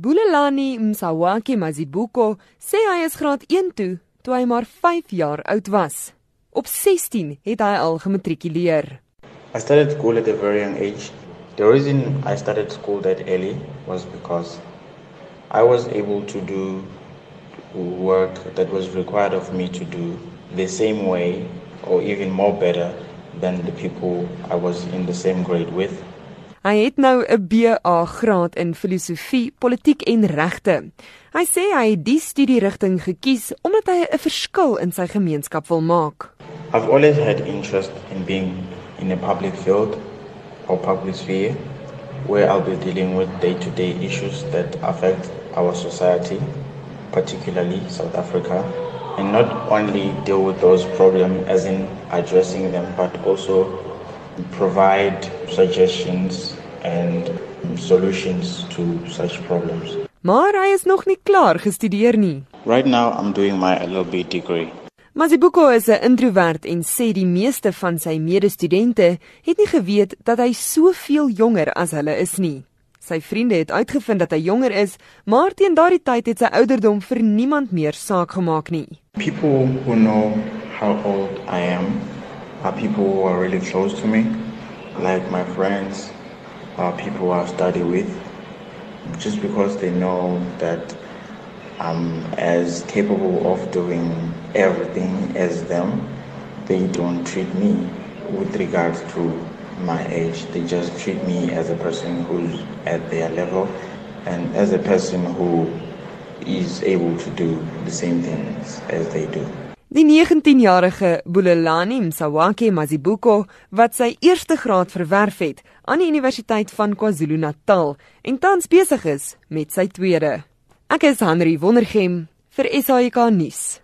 Bulelani Msawaki Mazibuko sê hy is graad 1 toe toe hy maar 5 jaar oud was. Op 16 het hy al gematrikuleer. I started school at a very young age. The reason I started school that early was because I was able to do work that was required of me to do the same way or even more better than the people I was in the same grade with. Hy het nou 'n BA graad in filosofie, politiek en regte. Hy sê hy het die studierigting gekies omdat hy 'n verskil in sy gemeenskap wil maak. I've always had interest in being in a public field or public sphere where I'll be dealing with day-to-day -day issues that affect our society, particularly South Africa, and not only deal with those problems as in addressing them but also provide suggestions and solutions to such problems. Maar hy is nog nie klaar gestudeer nie. Right now I'm doing my LLB degree. Mazibuko is 'n introwert en sê die meeste van sy medestudente het nie geweet dat hy soveel jonger as hulle is nie. Sy vriende het uitgevind dat hy jonger is, maar teen daardie tyd het sy ouderdom vir niemand meer saak gemaak nie. People who know how old I am are people who are really close to me, like my friends, uh, people I study with, just because they know that I'm as capable of doing everything as them. They don't treat me with regards to my age. They just treat me as a person who's at their level and as a person who is able to do the same things as they do. Die 19-jarige Bulelani Msawake Mazibuko wat sy eerste graad verwerf het aan die Universiteit van KwaZulu-Natal en tans besig is met sy tweede. Ek is Henry Wondergem vir SAK nuus.